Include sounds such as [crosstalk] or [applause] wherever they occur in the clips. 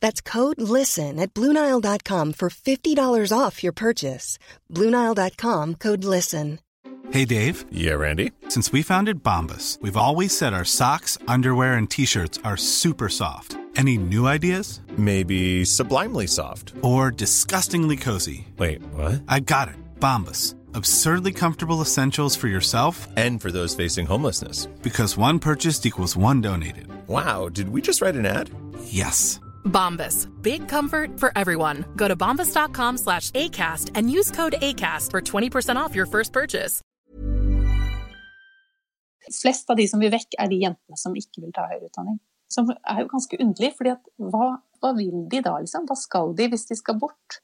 That's code LISTEN at Bluenile.com for $50 off your purchase. Bluenile.com code LISTEN. Hey, Dave. Yeah, Randy. Since we founded Bombus, we've always said our socks, underwear, and t shirts are super soft. Any new ideas? Maybe sublimely soft. Or disgustingly cozy? Wait, what? I got it. Bombus. Absurdly comfortable essentials for yourself And for those facing homelessness. because one purchased equals one donated. Wow, did we just write an ad? Yes. Bombas. Big comfort for everyone. Go to bombas.com slash ACAST and use code ACAST for 20% off your first purchase. Flest av de som vil vekk, er de jentene som ikke vil ta høyere utdanning. Som er jo ganske underlig, fordi at hva, hva vil de da, liksom? Hva skal de hvis de skal bort?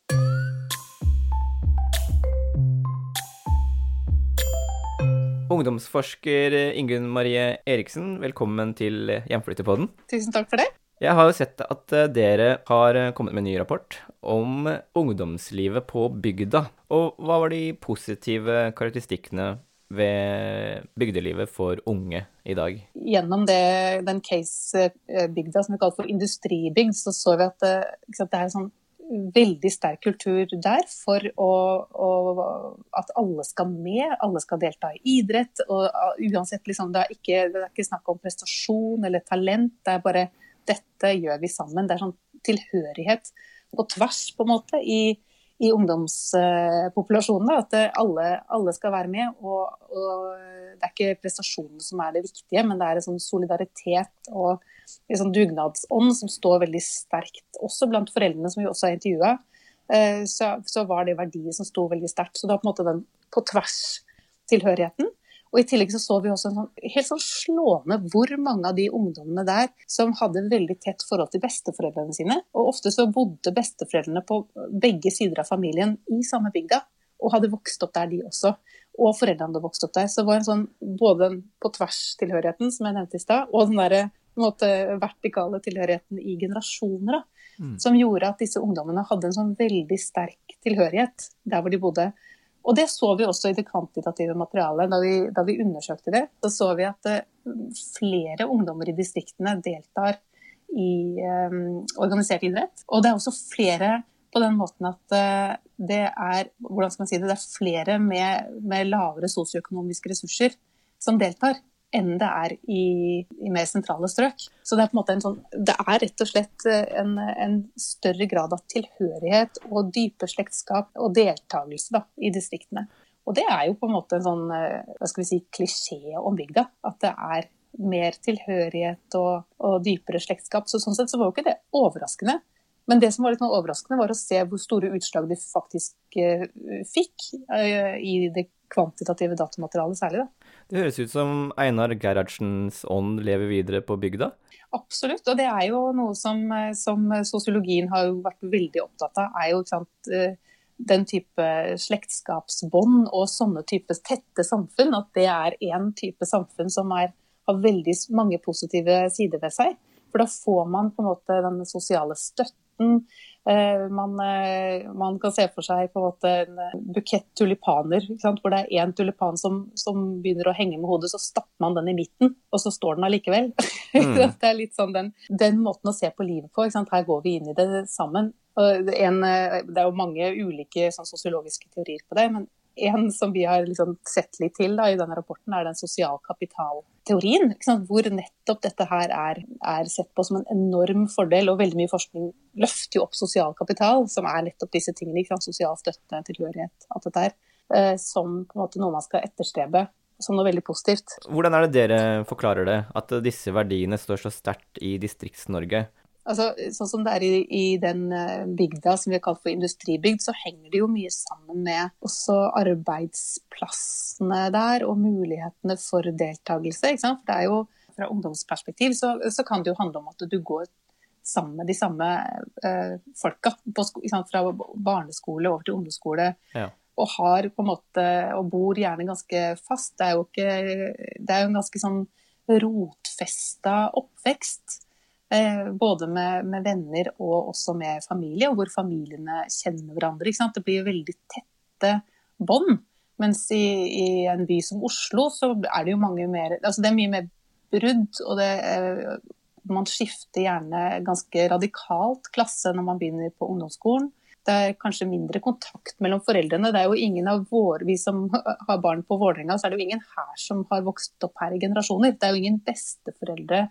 Ungdomsforsker Ingunn Marie Eriksen, velkommen til Hjemflyttepodden. Tusen takk for det. Jeg har jo sett at eh, dere har eh, kommet med en ny rapport om ungdomslivet på bygda. Og hva var de positive karakteristikkene ved bygdelivet for unge i dag? Gjennom det, den case-bygda som vi kaller for industribygd, så så vi at eh, sant, det er en sånn veldig sterk kultur der for å, å, at alle skal med, alle skal delta i idrett. og uh, uansett, liksom, det, er ikke, det er ikke snakk om prestasjon eller talent, det er bare dette gjør vi sammen. Det er sånn tilhørighet på tvers, på en måte, i, i ungdomspopulasjonen. At alle, alle skal være med. Og, og det er ikke prestasjonen som er det viktige, men det er en sånn solidaritet og en sånn dugnadsånd som står veldig sterkt. Også blant foreldrene, som vi også har intervjua, så, så var det verdier som sto veldig sterkt. Så det var på en måte den på tvers-tilhørigheten. Og I tillegg så, så vi også en sånn, helt sånn slående hvor mange av de ungdommene der som hadde veldig tett forhold til besteforeldrene sine. Og ofte så bodde besteforeldrene på begge sider av familien i samme bygda. Og hadde vokst opp der, de også. Og foreldrene hadde vokst opp der. Så det var en sånn, både den på tvers-tilhørigheten, som jeg nevnte i stad, og den måte, vertikale tilhørigheten i generasjoner. Da, Mm. Som gjorde at disse ungdommene hadde en sånn veldig sterk tilhørighet der hvor de bodde. Og det så vi også i det kvantitative materialet. Da vi, da vi undersøkte det, så så vi at eh, flere ungdommer i distriktene deltar i eh, organisert idrett. Og det er også flere på den måten at uh, det er hvordan skal man si det, det er flere med, med lavere sosioøkonomiske ressurser som deltar enn det er i, i, mer sentrale strøk. Så det er på en måte en sånn, det er rett og slett en, en større grad av tilhørighet og dype slektskap og deltakelse da, i distriktene. Og det er jo på en måte en sånn hva skal vi si, klisjé om bygda. At det er mer tilhørighet og, og dypere slektskap. Så sånn sett så var jo ikke det overraskende. Men det som var litt overraskende, var å se hvor store utslag de faktisk uh, fikk i det kvantitative datamaterialet særlig. da. Det høres ut som Einar Gerhardsens ånd lever videre på bygda? Absolutt, og det er jo noe som, som sosiologien har vært veldig opptatt av. er jo sant, Den type slektskapsbånd og sånne typer tette samfunn. At det er én type samfunn som er, har veldig mange positive sider ved seg. For da får man på en måte den sosiale støtten båten. Eh, man, eh, man, kan se for seg på en måte en eh, bukett tulipaner, hvor det er én tulipan som, som, begynner å henge med hodet, så stapper man den i midten, og så står den allikevel. [laughs] Mm. det er litt sånn den, den, måten å se på livet på. Her går vi inn i det sammen. En, det er jo mange ulike sånn, sosiologiske teorier på det, men en som vi har liksom sett litt til da, i denne rapporten, er den sosial kapital-teorien. Hvor nettopp dette her er, er, sett på som en enorm fordel. Og veldig mye forskning løfter jo opp sosial kapital, som er nettopp disse tingene. Sosial støtte, tilhørighet, alt dette her. Eh, som på en måte noe man skal etterstrebe som noe veldig positivt. Hvordan er det dere forklarer det, at disse verdiene står så sterkt i Distrikts-Norge? Altså, sånn som det er i, i, den eh, bygda som vi har kalt for industribygd, så henger det jo mye sammen med også arbeidsplassene der og mulighetene for deltakelse. Ikke sant? For det er jo fra ungdomsperspektiv så, så kan det jo handle om at du går sammen med de samme eh, folka. På, fra barneskole over til ungdomsskole. Ja. Og har på en måte, og bor gjerne ganske fast. Det er jo, ikke, det er jo en ganske sånn rotfesta oppvekst. Eh, både med, med, venner og også med familie, og hvor familiene kjenner hverandre. Det blir veldig tette bånd. Mens i, i, en by som Oslo så er det jo mange mer Altså det er mye mer brudd, og det, eh, man skifter gjerne ganske radikalt klasse når man begynner på ungdomsskolen. Det er kanskje mindre kontakt mellom foreldrene. Det er jo ingen av våre, Vi som har barn på Vålerenga, så er det jo ingen her som har vokst opp her i generasjoner. Det er jo ingen besteforeldre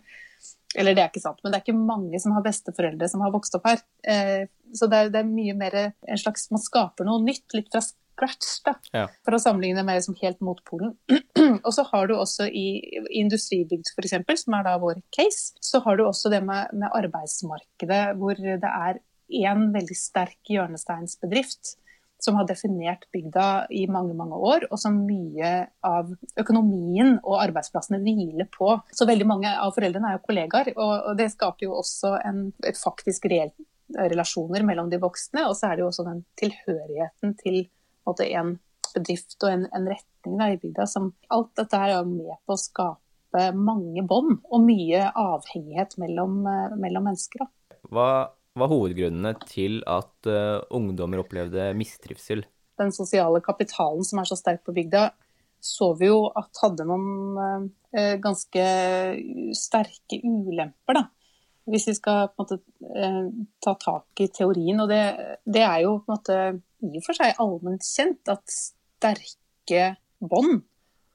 eller det er ikke sant, men det er ikke mange som har besteforeldre som har vokst opp her. Eh, så det er, det er, mye mer en slags Man skaper noe nytt, litt fra scratch, da. Ja. For å sammenligne med som helt motpolen. [clears throat] og så har du også i, i industribygd f.eks., som er da vår case, så har du også det med, med arbeidsmarkedet, hvor det er én veldig sterk hjørnesteinsbedrift som har definert bygda i mange mange år, og som mye av økonomien og arbeidsplassene hviler på. Så veldig mange av foreldrene er jo kollegaer, og det skaper jo også en, et faktisk reelt relasjoner mellom de voksne. Og så er det jo også den tilhørigheten til måte, en bedrift og en, en retning der i bygda. Som, alt dette er jo med på å skape mange bånd og mye avhengighet mellom, mellom mennesker. Da. Hva var hovedgrunnene til at uh, ungdommer opplevde mistrivsel? Den sosiale kapitalen som er så sterk på bygda, så vi jo at hadde noen uh, ganske sterke ulemper, da. Hvis vi skal måte uh, ta tak i teorien. Og det, det, er jo på en måte i og for seg allment kjent at sterke bånd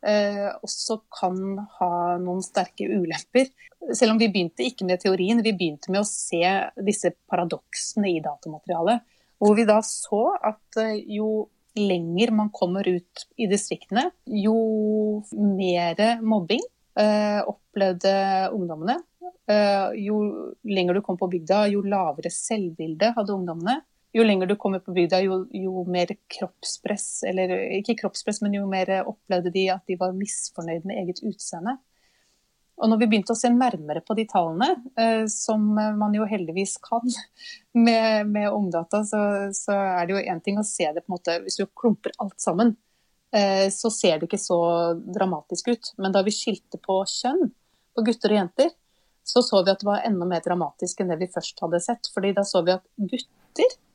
også kan ha noen sterke ulemper. Selv om vi begynte ikke med teorien, vi begynte med å se disse paradoksene i datamaterialet. Hvor vi da så at eh, jo lenger man kommer ut i distriktene, jo mer mobbing eh, opplevde ungdommene. Eh, jo lenger du kom på bygda, jo lavere selvbilde hadde ungdommene. Jo lenger du kommer på bygda, jo, jo, mer kroppspress, eller ikke kroppspress, men jo mer opplevde de at de var misfornøyd med eget utseende. Og når vi begynte å se nærmere på de tallene, eh, som man jo heldigvis kan med, med Ungdata, så, så, er det jo én ting å se det på en måte Hvis du klumper alt sammen, eh, så ser det ikke så dramatisk ut. Men da vi skilte på kjønn, på gutter og jenter, så så vi at det var enda mer dramatisk enn det vi først hadde sett. fordi da så vi at gutter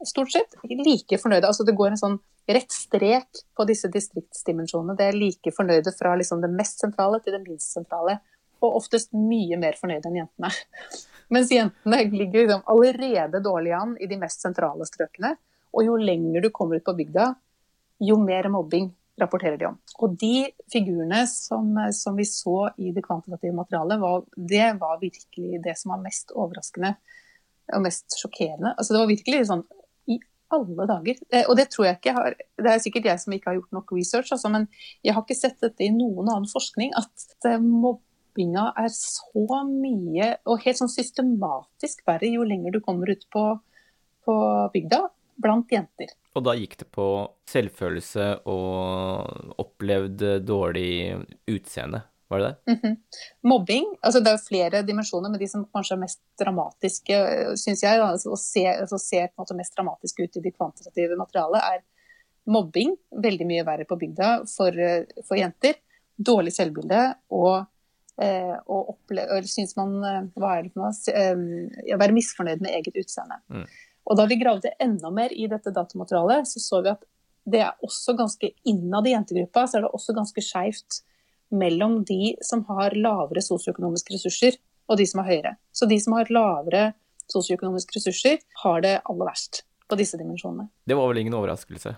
stort sett like fornøyde. Altså det går en sånn rett strek på disse distriktsdimensjonene. Det er like fornøyde fra liksom det mest sentrale til det minst sentrale og oftest mye mer fornøyde enn jentene. [laughs] Mens jentene ligger liksom allerede dårlig an i de mest sentrale strøkene. Og jo lenger du kommer ut på bygda, jo mer mobbing rapporterer de om. Og de figurene som, som vi så i det kvantitative materialet, var, det var virkelig det som var mest overraskende og mest sjokkerende. Altså det var virkelig sånn i alle dager. Eh, og det tror jeg ikke har Det er sikkert jeg som ikke har gjort nok research, altså, men jeg har ikke sett dette i noen annen forskning at mobbinga er så mye og helt sånn systematisk verre jo lenger du kommer ut på, på bygda blant jenter. Og da gikk det på selvfølelse og opplevd dårlig utseende, var det det? Mm -hmm. Mobbing, altså det er flere dimensjoner, men de som kanskje er mest dramatiske, syns jeg, og altså, ser, altså ser mest dramatiske ut i det kvantitative materialet, er mobbing, veldig mye verre på bygda for, for jenter, dårlig selvbilde og eh, og oppleve, synes syns man eh, hva er det for noe, eh, være misfornøyd med eget utseende. Mm. Og da vi gravde enda mer i dette datamaterialet, så så vi at det er også ganske innad i jentegruppa, så er det også ganske skeivt mellom de som har lavere sosioøkonomiske ressurser, og de som har høyere. Så de som har lavere sosioøkonomiske ressurser, har det aller verst på disse dimensjonene. Det var vel ingen overraskelse?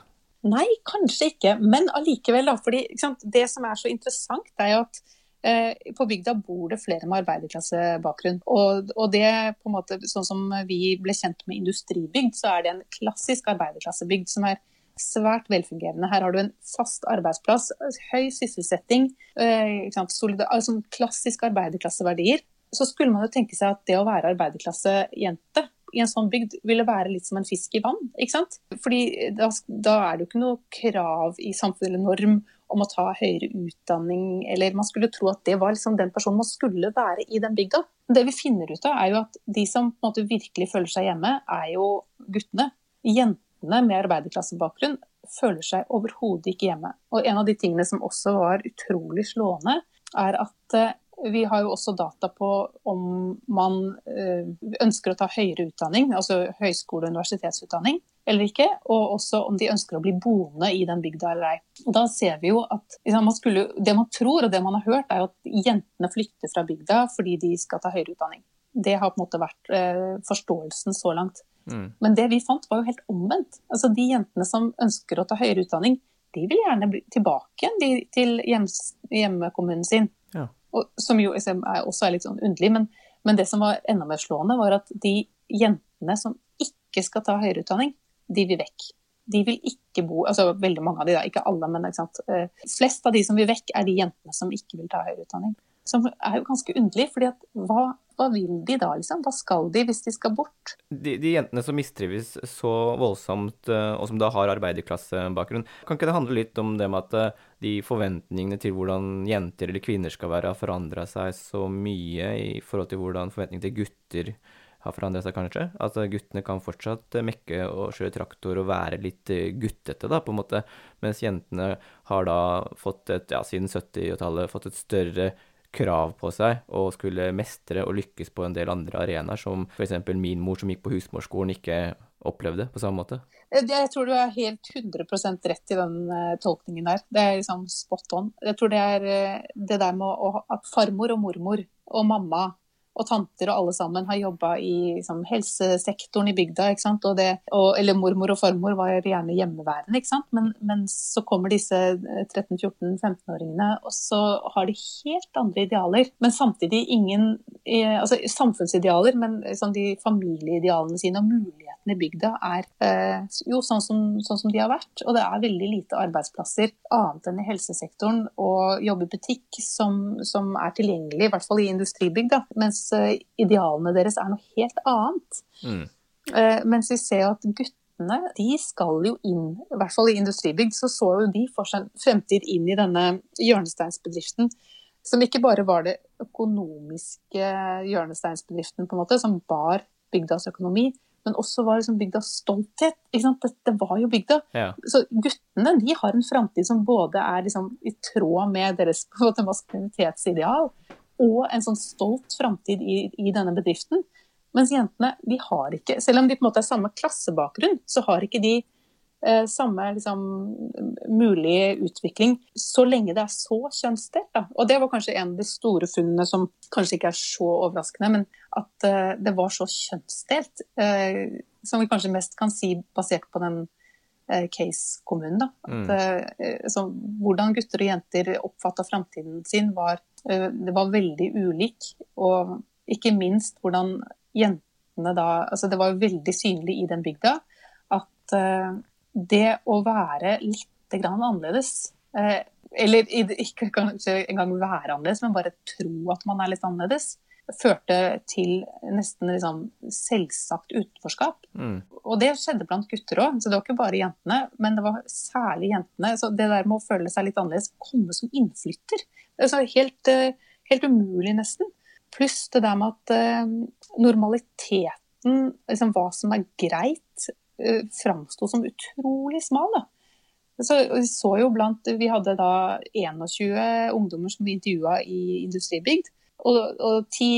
Nei, kanskje ikke. Men allikevel, da. fordi sant, det som er så interessant, er jo at eh, på bygda bor det flere med arbeiderklassebakgrunn. Og, og det på en måte, sånn som vi ble kjent med industribygd, så er det en klassisk arbeiderklassebygd som er svært velfungerende. Her har du en fast arbeidsplass, høy sysselsetting, eh, solid, altså klassiske arbeiderklasseverdier. Så skulle man jo tenke seg at det å være arbeiderklassejente i en sånn bygd ville være litt som en fisk i vann. ikke sant? Fordi da, da er det jo ikke noe krav i samfunnet eller norm om å ta høyere utdanning, eller man skulle tro at det var liksom den personen man skulle være i den bygda. Det vi finner ut av, er jo at de som måte virkelig føler seg hjemme, er jo guttene. Jentene med arbeiderklassebakgrunn føler seg overhodet ikke hjemme. Og en av de tingene som også var utrolig slående, er at eh, vi har jo også data på om man eh, ønsker å ta høyere utdanning, altså høyskole- og universitetsutdanning, eller ikke. Og også om de ønsker å bli boende i den bygda eller ei. Da ser vi jo at man skulle, Det man tror og det man har hørt, er at jentene flykter fra bygda fordi de skal ta høyere utdanning. Det har på en måte vært eh, forståelsen så langt. Mm. Men det vi fant, var jo helt omvendt. Altså De jentene som ønsker å ta høyere utdanning, de vil gjerne bli tilbake igjen til hjems, hjemmekommunen sin. Ja. Og, som jo er, også er litt sånn underlig. Men, men, det som var enda mer slående, var at de jentene som ikke skal ta høyere utdanning, de vil vekk. De vil ikke bo altså Veldig mange av de, da, ikke alle, men ikke sant? Eh, flest av de som vil vekk, er de jentene som ikke vil ta høyere utdanning. Som er jo ganske underlig, fordi at hva, hva vil de da, liksom? Hva skal de hvis de skal bort? De, de jentene som mistrives så voldsomt, eh, og som da har arbeiderklassebakgrunn, kan ikke det handle litt om det med at eh, de forventningene til hvordan jenter eller kvinner skal være, har forandra seg så mye i forhold til hvordan forventningene til gutter har forandra seg, kanskje? Altså guttene kan fortsatt mekke og kjøre traktor og være litt guttete, da, på en måte, mens jentene har da fått et, ja, siden 70-tallet, fått et større krav på seg og skulle mestre og lykkes på en del andre arenaer, som f.eks. min mor som gikk på husmorskolen, ikke opplevde på samme måte? Jeg tror du er helt 100% rett i den uh, tolkningen der. Det er liksom spot on. Jeg tror det er uh, det der med å, at farmor og mormor og mamma og tanter og alle sammen har jobba i liksom, helsesektoren i bygda. ikke sant? Det, og, eller mormor og farmor var gjerne hjemmeværende, ikke sant? Men, men så kommer disse 13-14-15-åringene, og så har de helt andre idealer. Men samtidig ingen eh, altså samfunnsidealer, men liksom, de familieidealene sine og mulighetene i bygda er eh, jo sånn som, sånn som, de har vært. Og det er veldig lite arbeidsplasser annet enn i helsesektoren og jobbe i butikk som, som er tilgjengelig, i hvert fall i industribygg. mens Eh, idealene deres er noe helt annet. Mm. Uh, mens vi ser at guttene de skal jo inn, i hvert fall i industribygd, så så jo de for seg fremtid inn i denne hjørnesteinsbedriften. Som ikke bare var det økonomiske hjørnesteinsbedriften på en måte, som bar bygdas økonomi, men også var liksom bygdas stolthet. Dette var jo bygda. Ja. Så guttene de har en framtid som både er liksom i tråd med deres måte, maskulinitetsideal, og en sånn stolt framtid i, i, denne bedriften. Mens jentene de har ikke, selv om de på en måte er samme klassebakgrunn, så har ikke de eh, samme liksom, mulige utvikling så lenge det er så kjønnsdelt. Da. Og det var kanskje en av de store funnene som kanskje ikke er så overraskende, men at eh, det var så kjønnsdelt. Eh, som vi kanskje mest kan si basert på den eh, case-kommunen. Mm. eh, så, hvordan gutter og jenter oppfatta framtiden sin, var Eh, det var veldig ulik. Og ikke minst hvordan jentene da altså Det var veldig synlig i den bygda at eh, det å være litt grann annerledes eh, Eller ikke kanskje engang være annerledes, men bare tro at man er litt annerledes, førte til nesten liksom selvsagt utenforskap. Mm. Og det skjedde blant gutter òg, så det var ikke bare jentene. Men det var særlig jentene. Så det der med å føle seg litt annerledes, komme som innflytter, Altså helt, eh, helt, umulig, nesten. Pluss det der med at uh, normaliteten, liksom hva som er greit, uh, framsto som utrolig smal. Da. Så vi så jo blant Vi hadde da 21 ungdommer som vi intervjua i Industribygd. Og, og ti,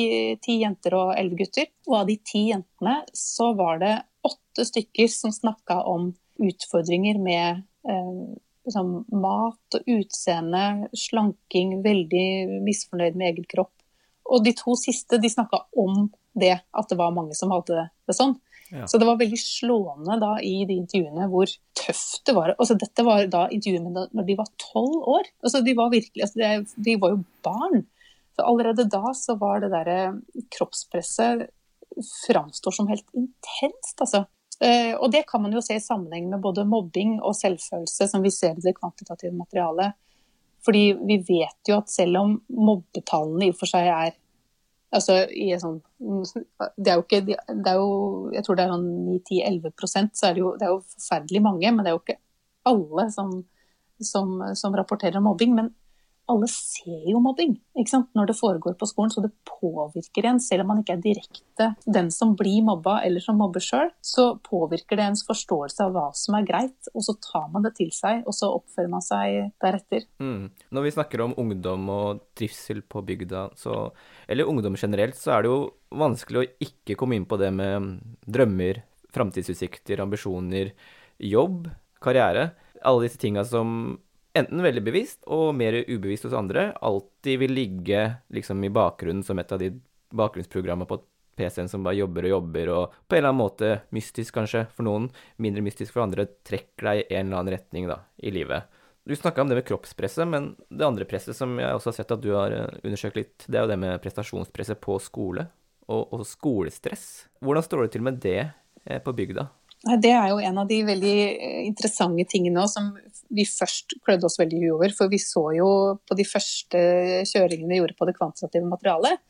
ti, jenter og elleve gutter. Og av de ti jentene så var det åtte stykker som snakka om utfordringer med eh, liksom mat og utseende, slanking, veldig misfornøyd med egen kropp. Og de to siste de snakka om det, at det var mange som hadde det sånn. Ja. Så det var veldig slående da i de intervjuene hvor tøft det var. Altså, dette var da intervjuene når de var tolv år. Altså, de var virkelig, altså, de var jo barn. Allerede da så var det derre kroppspresset framstår som helt intenst, altså. Eh, og det kan man jo se i sammenheng med både mobbing og selvfølelse, som vi ser i det kvantitative materialet. Fordi vi vet jo at selv om mobbetallene i og for seg er Altså i sånn Det er jo ikke det er jo, Jeg tror det er sånn 9-10-11% så er det, jo, det er jo forferdelig mange. Men det er jo ikke alle som, som, som rapporterer om mobbing. Men alle ser jo mobbing når det foregår på skolen, så det påvirker en. Selv om man ikke er direkte den som blir mobba eller som mobber sjøl, så påvirker det ens forståelse av hva som er greit, og så tar man det til seg, og så oppfører man seg deretter. Mm. Når vi snakker om ungdom og trivsel på bygda, så, eller ungdom generelt, så er det jo vanskelig å ikke komme inn på det med drømmer, framtidsutsikter, ambisjoner, jobb, karriere. Alle disse tinga som enten veldig bevisst og mer ubevisst hos andre, alltid vil ligge liksom i bakgrunnen som et av de bakgrunnsprogrammene på PC-en som bare jobber og jobber, og på en eller annen måte mystisk kanskje for noen, mindre mystisk for andre, trekker deg i en eller annen retning da, i livet. Du snakka om det med kroppspresset, men det andre presset som jeg også har sett at du har eh, undersøkt litt, det er jo det med prestasjonspresset på skole, og, og skolestress. Hvordan står det til med det eh, på bygda? Det er jo en av de veldig eh, interessante tingene som vi først klødde oss veldig i over. For vi så jo på de første kjøringene vi gjorde på det kvantitative materialet,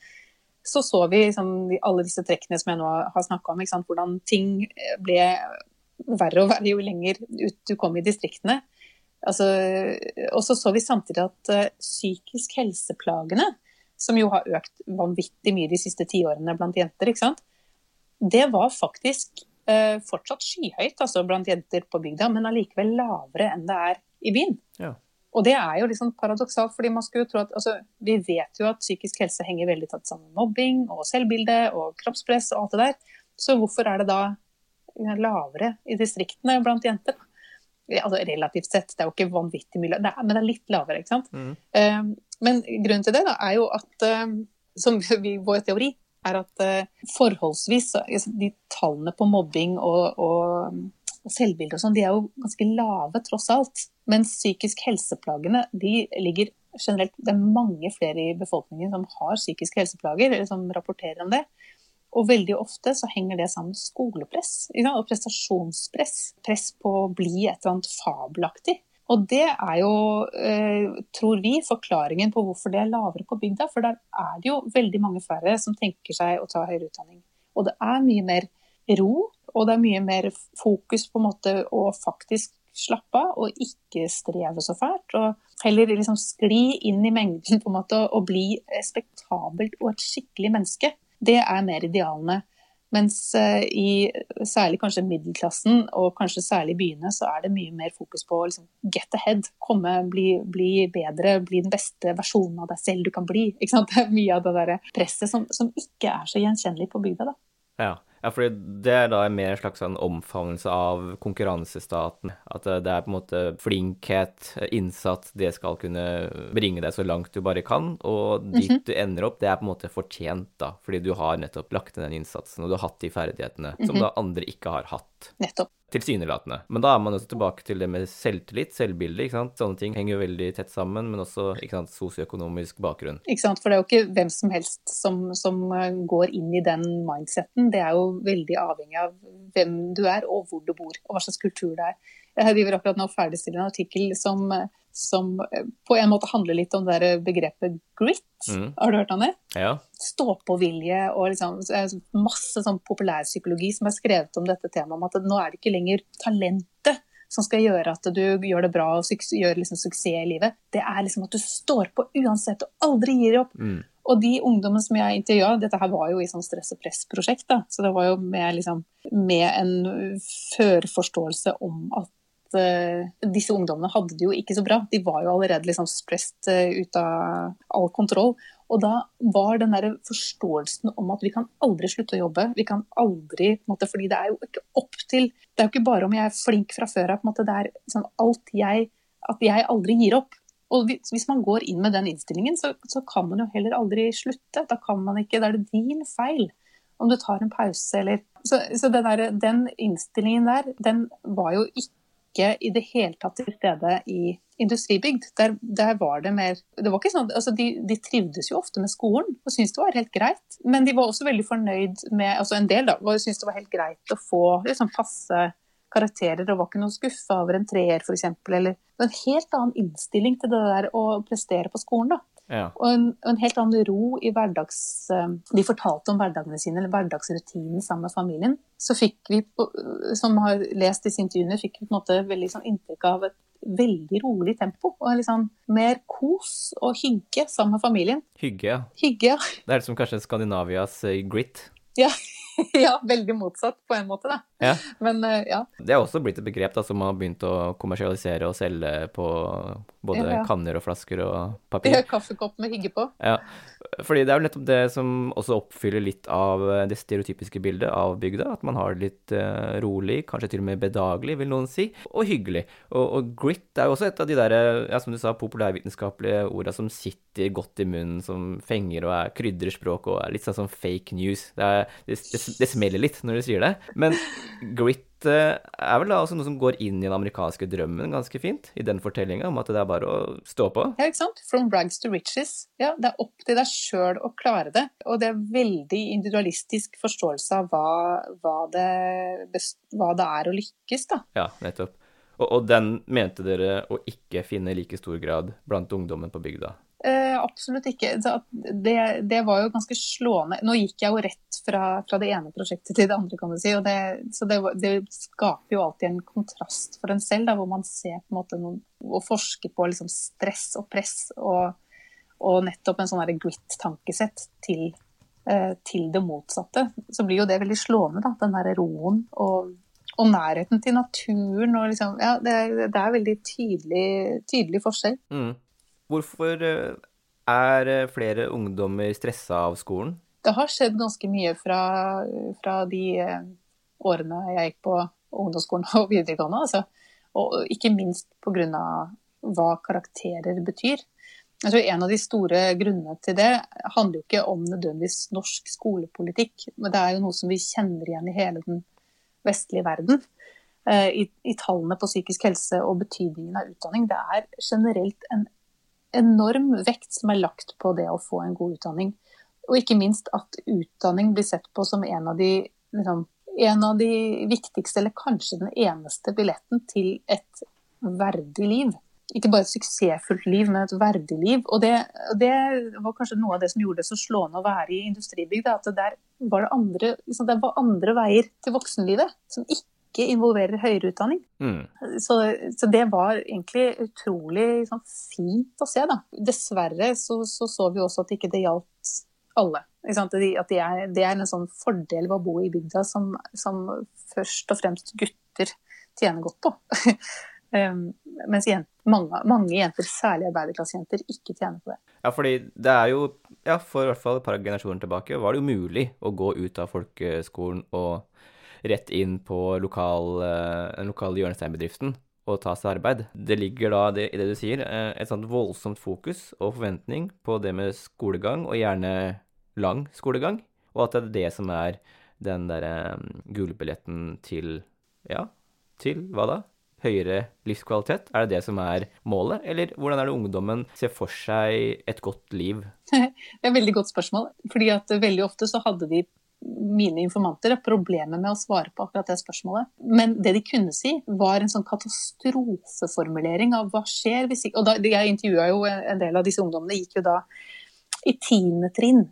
så så vi liksom, alle disse trekkene som jeg nå har snakka om. Hvordan ting ble verre og verre jo lenger ut du kom i distriktene. Altså, og så så vi samtidig at uh, psykisk helseplagene, som jo har økt vanvittig mye de siste tiårene blant jenter, det var faktisk Eh, fortsatt skyhøyt altså blant jenter på bygda, men allikevel lavere enn det er i byen. Ja. Og det er jo liksom paradoksalt, fordi man skulle tro at altså, Vi vet jo at psykisk helse henger veldig tatt sammen med mobbing og selvbilde og kroppspress og alt det der. Så hvorfor er det da lavere i distriktene blant jenter? Altså Relativt sett, det er jo ikke vanvittig mye, det er, men det er litt lavere. ikke sant? Mm. Um, men grunnen til det da, er jo at, um, som [laughs] vi, vår teori, er at uh, forholdsvis de tallene på mobbing og, og, og selvbilde og sånn, de er jo ganske lave tross alt. Mens psykisk helseplagene de ligger generelt Det er mange flere i befolkningen som har psykiske helseplager, eller som rapporterer om det. Og veldig ofte så henger det sammen med skolepress og prestasjonspress. Press på å bli et eller annet fabelaktig. Og det er jo, eh, tror vi, forklaringen på hvorfor det er lavere på bygda. For der er det jo veldig mange færre som tenker seg å ta høyere utdanning. Og det er mye mer ro, og det er mye mer fokus på en måte å faktisk slappe av og ikke streve så fælt. Og heller liksom skli inn i mengden på en måte og bli respektabelt og et skikkelig menneske. Det er mer idealene. Mens eh, i særlig kanskje middelklassen, og kanskje særlig byene, så er det mye mer fokus på liksom, get ahead. Komme, bli, bli, bedre, bli den beste versjonen av deg selv du kan bli. [laughs] Det er mye av det der presset som, som ikke er så gjenkjennelig på bygda. da. Ja. Ja, for det er da mer en slags sånn omfavnelse av konkurransestaten. At det er på en måte flinkhet, innsats, det skal kunne bringe deg så langt du bare kan. Og dit mm -hmm. du ender opp, det er på en måte fortjent, da. Fordi du har nettopp lagt ned den innsatsen, og du har hatt de ferdighetene mm -hmm. som mhm. da andre ikke har hatt. Nettopp tilsynelatende. Men da er man også tilbake til det med selvtillit, selvbilde. ikke sant? Sånne ting henger jo veldig tett sammen, men også ikke sant, sosioøkonomisk bakgrunn. Ikke sant, For det er jo ikke hvem som helst som, som eh, går inn i den mindseten. Det er jo veldig avhengig av hvem du er og hvor du bor, og hva slags kultur det er. Jeg driver akkurat nå ferdigstiller en artikkel som eh, som eh, på en måte handler litt om det begrepet grit. Mm. Har du hørt om det? Ja. Stå-på-vilje og liksom, masse sånn populærpsykologi som er skrevet om dette temaet, om at nå er det ikke lenger talentet som skal gjøre at du gjør det bra og gjør liksom suksess i livet. Det er liksom at du står på uansett og aldri gir opp. Mm. Og de ungdommene som jeg intervjua, dette her var jo i sånn stress og press-prosjekt, så det var jo med, liksom, med en førforståelse om at uh, disse ungdommene hadde det jo ikke så bra. De var jo allerede liksom stressed uh, ut av all kontroll. Og da var den der forståelsen om at vi kan aldri slutte å jobbe. Vi kan aldri, måte, fordi det er jo ikke opp til Det er jo ikke bare om jeg er flink fra før av. Det er liksom alt jeg At jeg aldri gir opp. Og hvis man går inn med den innstillingen, så, så, kan man jo heller aldri slutte. Da kan man ikke, da er det din feil om du tar en pause eller Så, så der, den innstillingen der, den var jo ikke i det hele tatt til stede i industribygd. Der, der var det mer det var ikke sånn, altså de, de, trivdes jo ofte med skolen og syntes det var helt greit. Men de var også veldig fornøyd med altså En del da, syntes det var helt greit å få liksom, passe karakterer og var ikke noe skuffa over en treer f.eks. Eller en helt annen innstilling til det der å prestere på skolen. da. Ja. Og, en, en, helt annen ro i hverdags... Eh, de fortalte om hverdagene sine, eller hverdagsrutinen sammen med familien. Så fikk vi, som har lest disse intervjuene, fikk vi på en måte veldig sånn inntrykk av et veldig rolig tempo. Og liksom mer kos og hygge sammen med familien. Hygge, ja. Hygge, ja. Det er som kanskje Skandinavias uh, grit? Ja. [laughs] ja, veldig motsatt på en måte, da. Ja. Men uh, ja. Det er også blitt et begrep da, som har begynt å kommersialisere og selge på både ja, kanner og flasker og [laughs] papir. Ja, kaffekopp med hygge på. Ja, fordi det er jo nettopp det som også oppfyller litt av eh, det stereotypiske bildet av bygda. At man har det litt uh, rolig, kanskje til og med bedagelig, vil noen si, og hyggelig. Og, og grit er jo også et av de der, ja, som du sa, populærvitenskapelige orda som sitter godt i munnen, som fenger og er krydrer språk og er litt sånn som fake news. Det, er, det, det, det smeller litt når du sier det. Men grit er vel da også noe som går inn i den amerikanske drømmen ganske fint, i den fortellinga om at det er bare å stå på. Ja, ikke sant. From rags to riches. Ja, det er opp til deg sjøl å klare det. Og det er veldig individualistisk forståelse av hva, hva, det, hva det, er å lykkes, da. Ja, nettopp. Og, og den mente dere å ikke finne i like stor grad blant ungdommen på bygda? Eh, absolutt ikke. Det, det, var jo ganske slående. Nå gikk jeg jo rett fra, fra det ene prosjektet til det andre, kan du si. Det, så det, det, skaper jo alltid en kontrast for en selv, da, hvor man ser på en måte noen, og forsker på liksom stress og press og, og nettopp en sånn grit-tankesett til, eh, til, det motsatte. Så blir jo det veldig slående, da, den der roen og, og nærheten til naturen. Og liksom, ja, det, er veldig tydelig, tydelig forskjell. Mm. Hvorfor eh, er eh, flere ungdommer stressa av skolen? Det har skjedd ganske mye fra, fra de eh, årene jeg gikk på ungdomsskolen og videregående. Altså. Og ikke minst pga. hva karakterer betyr. Jeg tror En av de store grunnene til det handler jo ikke om nødvendigvis norsk skolepolitikk, men det er jo noe som vi kjenner igjen i hele den vestlige verden. I, i tallene på psykisk helse og betydningen av utdanning. Det er generelt en enorm vekt som er lagt på det å få en god utdanning. Og ikke minst at utdanning blir sett på som en av de, liksom, en av de viktigste, eller kanskje den eneste billetten til et verdig liv. Ikke bare et suksessfullt liv, men et verdig liv. Og det, det var kanskje noe av det som gjorde det så slående å være i industribygd. At der var det, andre, liksom, det var andre veier til voksenlivet som ikke ikke involverer høyere utdanning. Mm. Så, så, det var egentlig utrolig liksom, fint å se. Da. Dessverre så, så, så vi også at ikke det gjaldt alle. At det er, det er, en sånn fordel ved å bo i bygda som, som først og fremst gutter tjener godt på. um, [laughs] mens jenter, mange, mange, jenter, særlig arbeiderklassejenter, ikke tjener på det. Ja, fordi det er jo, ja, for i hvert fall et par generasjoner tilbake, var det jo mulig å gå ut av folkeskolen og rett inn på lokal, eh, den lokale hjørnesteinbedriften og ta seg arbeid. Det ligger da det, i det du sier, eh, et sånt voldsomt fokus og forventning på det med skolegang, og gjerne lang skolegang, og at det er det som er den derre um, gullbilletten til Ja, til hva da? Høyere livskvalitet? Er det det som er målet, eller hvordan er det ungdommen ser for seg et godt liv? [laughs] Det er et veldig godt spørsmål. fordi at veldig ofte så hadde de mine informanter problemer med å svare på akkurat det spørsmålet. Men det de kunne si, var en sånn katastrofeformulering av hva skjer hvis ikke Og da, jeg intervjua jo en del av disse ungdommene, gikk jo da i tiende trinn,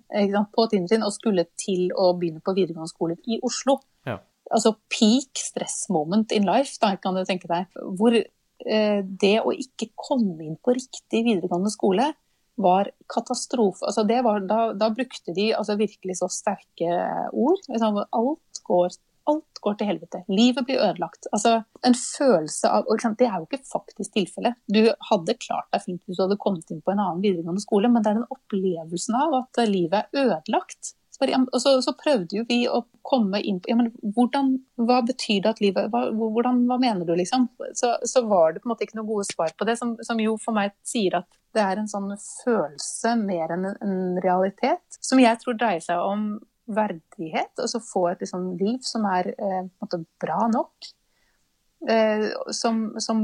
på tiende trinn og skulle til å begynne på videregående skole i Oslo. Ja. Altså peak stress moment in life, da kan du tenke deg. Hvor eh, det å ikke komme inn på riktig videregående skole var katastrofe. Altså var, da, da, brukte de altså virkelig så sterke ord. Alt går alt går til helvete. Livet blir ødelagt. Altså, en følelse av Det er jo ikke faktisk tilfellet. Du hadde klart deg fint hvis du hadde kommet inn på en annen videregående skole, men det er den opplevelsen av at livet er ødelagt. Og så, så, prøvde jo vi å komme inn på ja, men hvordan, Hva betyr det at livet hva, hvordan, hva mener du, liksom? Så, så, var det på en måte ikke noe gode svar på det, som, som, jo for meg sier at det er en sånn følelse mer enn en realitet, som jeg tror dreier seg om verdighet. og så få et liksom, liv som er eh, måte, bra nok. Eh, som, som,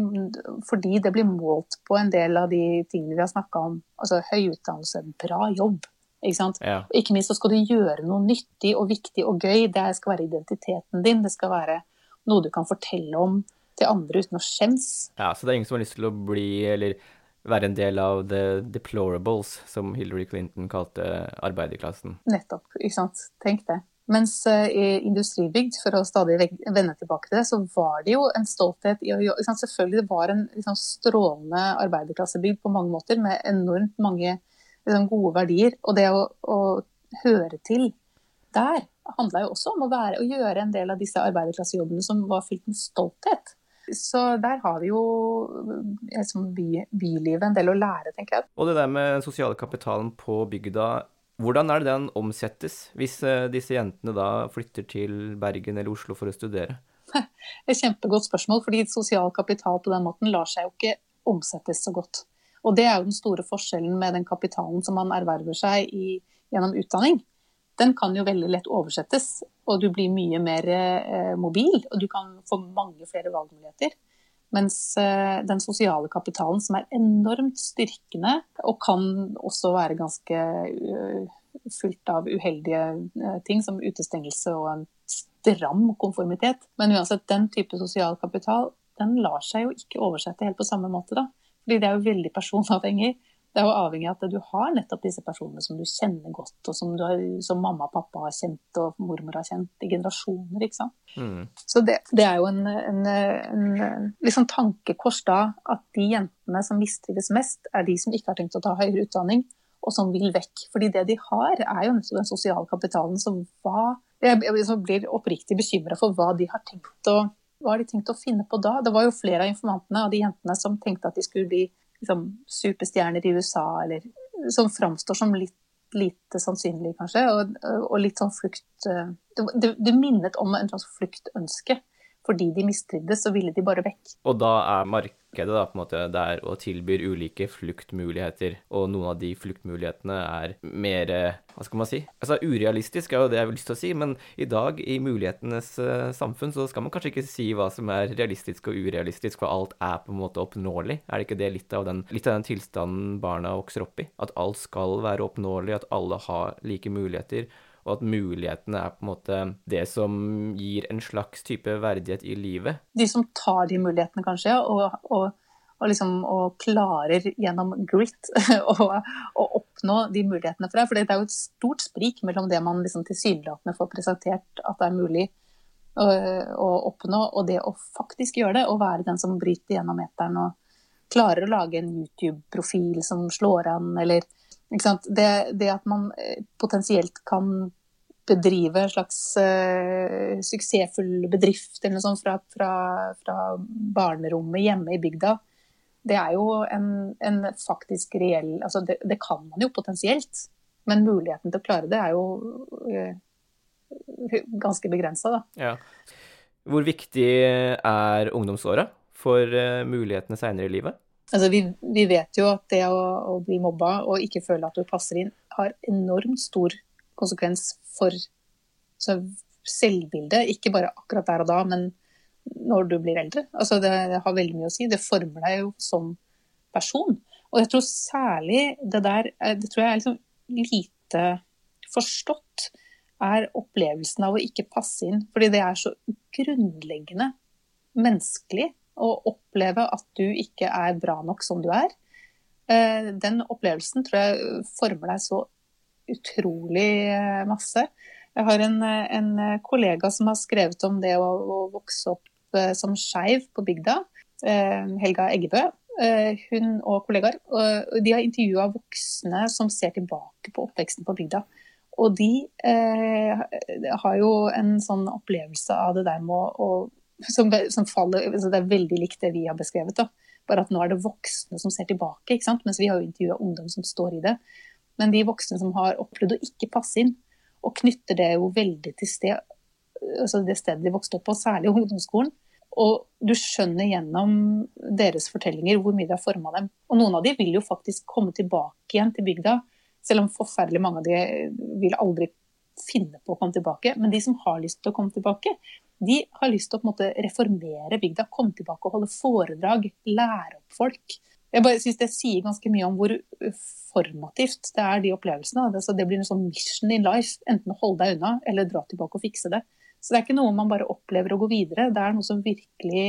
fordi det blir målt på en del av de tingene vi har snakka om. Altså høy utdannelse, bra jobb ikke? Ja. Ikke minst så skal du gjøre noe nyttig og viktig og gøy. Det skal være identiteten din. Det skal være noe du kan fortelle om til andre uten å skjems. Ja, så det er ingen som har lyst til å bli, eller være en del av the deplorables, som Hillary Clinton kalte arbeiderklassen. Nettopp, ikke sant. Tenk det. Mens uh, i industribygd, for å stadig vende tilbake til det, så var det jo en stolthet i å gjøre Selvfølgelig det var en liksom, strålende arbeiderklassebygd på mange måter, med enormt mange liksom, gode verdier. Og det å, å høre til der handla jo også om å, være, å gjøre en del av disse arbeiderklassejobbene som var fylt med stolthet. Så der har vi jo liksom, by, bylivet en del å lære, tenker jeg. Og det der med den sosiale kapitalen på bygda, hvordan er det den omsettes, hvis eh, disse jentene da flytter til Bergen eller Oslo for å studere? [laughs] Et kjempegodt spørsmål, fordi sosial kapital på den måten lar seg jo ikke omsettes så godt. Og det er jo den store forskjellen med den kapitalen som man erverver seg i, gjennom utdanning. Den kan jo veldig lett oversettes, og du blir mye mer eh, mobil. Og du kan få mange flere valgmuligheter. Mens eh, den sosiale kapitalen, som er enormt styrkende, og kan også være ganske uh, fullt av uheldige uh, ting, som utestengelse og en stram konformitet. Men uansett, den type sosial kapital den lar seg jo ikke oversette helt på samme måte. da. Fordi det er jo veldig personavhengig. Det er jo avhengig av at du har nettopp disse personene som du kjenner godt, og som, har, som mamma og pappa har kjent og mormor har kjent i generasjoner. ikke sant? Mm. Så det, det, er jo en, en, en liksom tankekors da, at de jentene som mistrives mest, er de som ikke har tenkt å ta høyere utdanning, og som vil vekk. Fordi det de har, er jo den sosiale kapitalen. Så hva, jeg, jeg blir oppriktig bekymra for hva de har tenkt å hva har de tenkt å finne på da? Det var jo flere av informantene av de jentene som tenkte at de skulle bli liksom, superstjerner i USA, eller som framstår som litt lite sannsynlig, kanskje, og, og litt sånn flukt eh, det, det, minnet om en slags fluktønske fordi de mistrivdes, så ville de bare vekk. Og da er markedet da på en måte der og tilbyr ulike fluktmuligheter, og noen av de fluktmulighetene er mer Hva skal man si? Altså urealistisk er jo det jeg vil lyst til å si, men i dag, i mulighetenes uh, samfunn, så skal man kanskje ikke si hva som er realistisk og urealistisk, for alt er på en måte oppnåelig. Er det ikke det litt av den, litt av den tilstanden barna vokser opp i? At alt skal være oppnåelig, at alle har like muligheter og at mulighetene er på en måte det som gir en slags type verdighet i livet. De som tar de mulighetene, kanskje, og, og, og, liksom, og klarer gjennom grit [laughs] å oppnå de mulighetene for deg. For det er jo et stort sprik mellom det man liksom tilsynelatende får presentert at det er mulig å, å, oppnå, og det å faktisk gjøre det, og være den som bryter gjennom eteren og klarer å lage en YouTube-profil som slår an, eller det, det, at man eh, potensielt kan bedrive en slags uh, suksessfull bedrift eller noe sånt fra, fra, fra, barnerommet hjemme i bygda, det er jo en, en faktisk reell altså det, det, kan man jo potensielt, men muligheten til å klare det er jo uh, ganske begrensa, da. Ja. Hvor viktig er ungdomsåra for mulighetene seinere i livet? Altså, vi, vi, vet jo at det å, å, bli mobba og ikke føle at du passer inn, har enormt stor konsekvens for selvbildet. Ikke bare akkurat der og da, men når du blir eldre. Altså, det, det, har veldig mye å si. Det former deg jo som person. Og jeg tror særlig det der eh, Det tror jeg er liksom lite forstått, er opplevelsen av å ikke passe inn. Fordi det er så grunnleggende menneskelig å oppleve at du ikke er bra nok som du er. Eh, den opplevelsen tror jeg former deg så utrolig eh, masse. Jeg har en, en kollega som har skrevet om det å, å vokse opp eh, som skeiv på bygda. Helga Eggebø. Hun og kollegaer. De har intervjua voksne som ser tilbake på oppveksten på bygda. Og de eh, har jo en sånn opplevelse av det der med å, å som, som, faller altså Det er veldig likt det vi har beskrevet. da. Bare at nå er det voksne som ser tilbake, mens vi har jo intervjua ungdom som står i det. Men de voksne som har opplevd å ikke passe inn, og knytter det jo veldig til sted, altså det stedet de vokste opp på, særlig ungdomsskolen. Og du skjønner gjennom deres fortellinger hvor mye det har forma dem. Og noen av de vil jo faktisk komme tilbake igjen til bygda selv om forferdelig mange av de vil aldri finne på å komme tilbake. Men de som har lyst til å komme tilbake, de har lyst til å måte reformere bygda. Komme tilbake og holde foredrag, lære opp folk. Jeg bare synes Det sier ganske mye om hvor formativt det er, de opplevelsene. Det, det blir en sånn mission in life. Enten å holde deg unna, eller dra tilbake og fikse det. Så det er ikke noe man bare opplever å gå videre. Det er noe som virkelig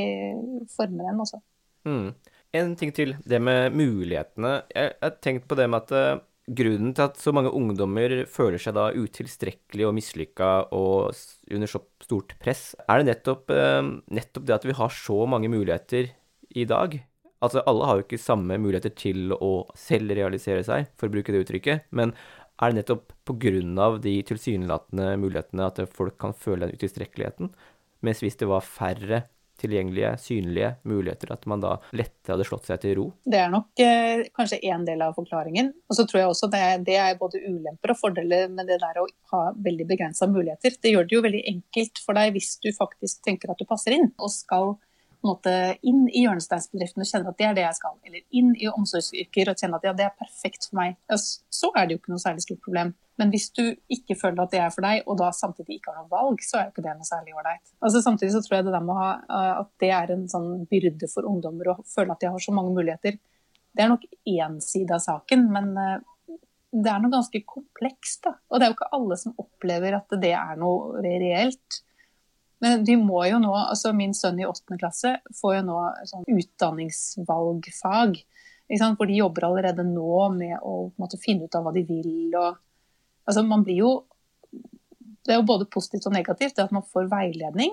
former en. Også. Mm. En ting til, det med mulighetene. Jeg har tenkt på det med at eh, grunnen til at så mange ungdommer føler seg da utilstrekkelige og mislykka og under så stort press, er det nettopp, eh, nettopp, det at vi har så mange muligheter i dag. Altså, alle har jo ikke samme muligheter til å selv realisere seg, for å bruke det uttrykket, men er det nettopp på grunn av de tilsynelatende mulighetene at folk kan føle den utilstrekkeligheten? Mens hvis det var færre tilgjengelige, synlige muligheter, at man da lettere hadde slått seg til ro? Det er nok eh, kanskje én del av forklaringen. Og så tror jeg også det, det er både ulemper og fordeler med det der å ha veldig begrensa muligheter. Det gjør det jo veldig enkelt for deg hvis du faktisk tenker at du passer inn og skal måte, inn i hjørnesteinsbedriften og kjenner at det er det jeg skal, eller inn i omsorgsyrker og kjenner at ja, det er perfekt for meg, ja, så er det jo ikke noe særlig stort problem. Men hvis du ikke føler at det er for deg, og da samtidig ikke har noe valg, så er jo ikke det noe særlig ålreit. Altså, samtidig så tror jeg det der med ha, eh, at det er en sånn byrde for ungdommer å føle at de har så mange muligheter, det er nok én side av saken, men eh, det er noe ganske komplekst. da. Og det er jo ikke alle som opplever at det er noe reelt. Men de må jo nå, altså Min sønn i åttende klasse får jo nå sånn utdanningsvalgfag. For de jobber allerede nå med å måte, finne ut av hva de vil. og Altså, man blir jo Det er jo både positivt og negativt det at man får veiledning.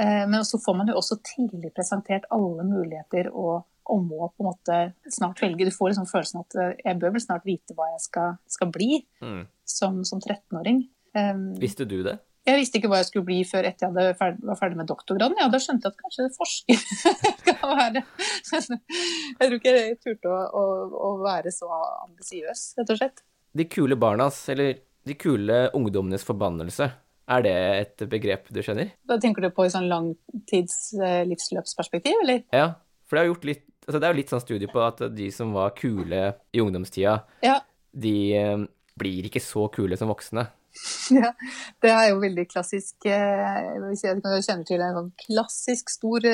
Eh, men så får man jo også tidlig presentert alle muligheter og, og må på en måte snart velge. Du får liksom følelsen at eh, jeg bør vel snart vite hva jeg skal, skal bli mm. som, som 13-åring. Um, Visste du det? Jeg visste ikke hva jeg skulle bli før etter jeg ferdig, var ferdig med doktorgraden. Ja, da skjønte jeg at kanskje forsker [laughs] kan være Jeg tror ikke jeg turte å, å, å være så ambisiøs, rett og slett de kule barnas, eller de kule ungdommenes forbannelse, er det et begrep du skjønner? Da tenker du på i sånn langtids eh, livsløpsperspektiv, eller? Ja, for det er, gjort litt, altså det er jo litt sånn studie på at de som var kule i ungdomstida, ja. de eh, blir ikke så kule som voksne. [laughs] Ja, det er jo veldig klassisk eh, Jeg kjenner til en sånn klassisk stor,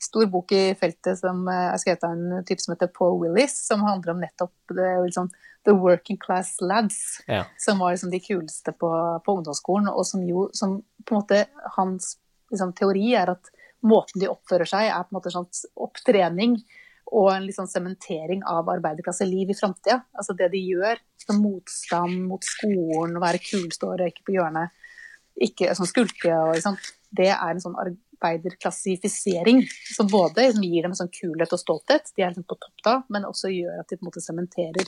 stor bok i feltet som er skrevet av en type som heter Paul Willis, som handler om nettopp det liksom, the working class lads, ja. som var liksom de kuleste på, på, ungdomsskolen. Og som jo som på en måte Hans liksom, teori er at måten de oppfører seg, er på en måte sånn opptrening og en liksom sementering av arbeiderklasseliv i framtida. Altså det de gjør, som motstand mot skolen, å være og ikke på hjørnet, ikke sånn skulke og liksom, Det er en sånn arbeiderklassifisering som både gir dem sånn kulhet og stolthet, de er liksom på topp da, men også gjør at de på en måte sementerer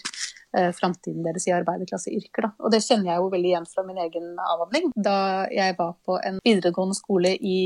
eh, framtiden deres i arbeiderklasseyrker. Og det kjenner jeg jo veldig igjen fra min egen avhandling. Da jeg var på en videregående skole i,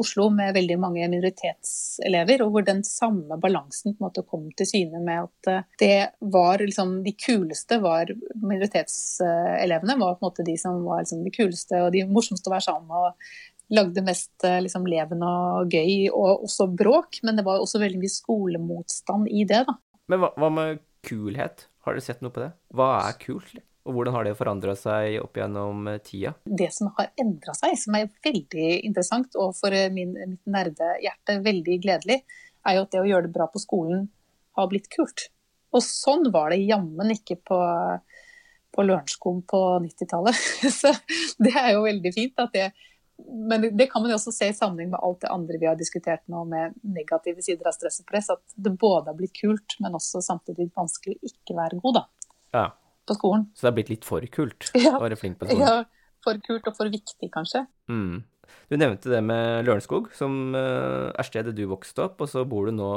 Oslo med veldig mange minoritetselever, og hvor den samme balansen på en måte kom til syne med at eh, det var liksom de kuleste var minoritetselevene, var på en måte de som var liksom de kuleste og de morsomste å være sammen med. og lagde mest eh, liksom, levende og gøy, og også bråk. Men det var også veldig mye skolemotstand i det, da. Men hva, hva med kulhet? Har dere sett noe på det? Hva er kult? Og hvordan har det forandra seg opp gjennom eh, tida? Det som har endra seg, som er veldig interessant, og for eh, min, mitt nerdehjerte veldig gledelig, er jo at det å gjøre det bra på skolen har blitt kult. Og sånn var det jammen ikke på, på Lørenskog på 90-tallet. [laughs] Så det er jo veldig fint at det men det kan man jo også se i sammenheng med alt det andre vi har diskutert nå med negative sider av stress og press. At det både har blitt kult, men også samtidig vanskelig å ikke være god da, ja. på skolen. Så det har blitt litt for kult [laughs] ja. å være flink på skolen? Ja, for kult og for viktig, kanskje. Mm. Du nevnte det med Lørenskog, som uh, er stedet du vokste opp, og så bor du nå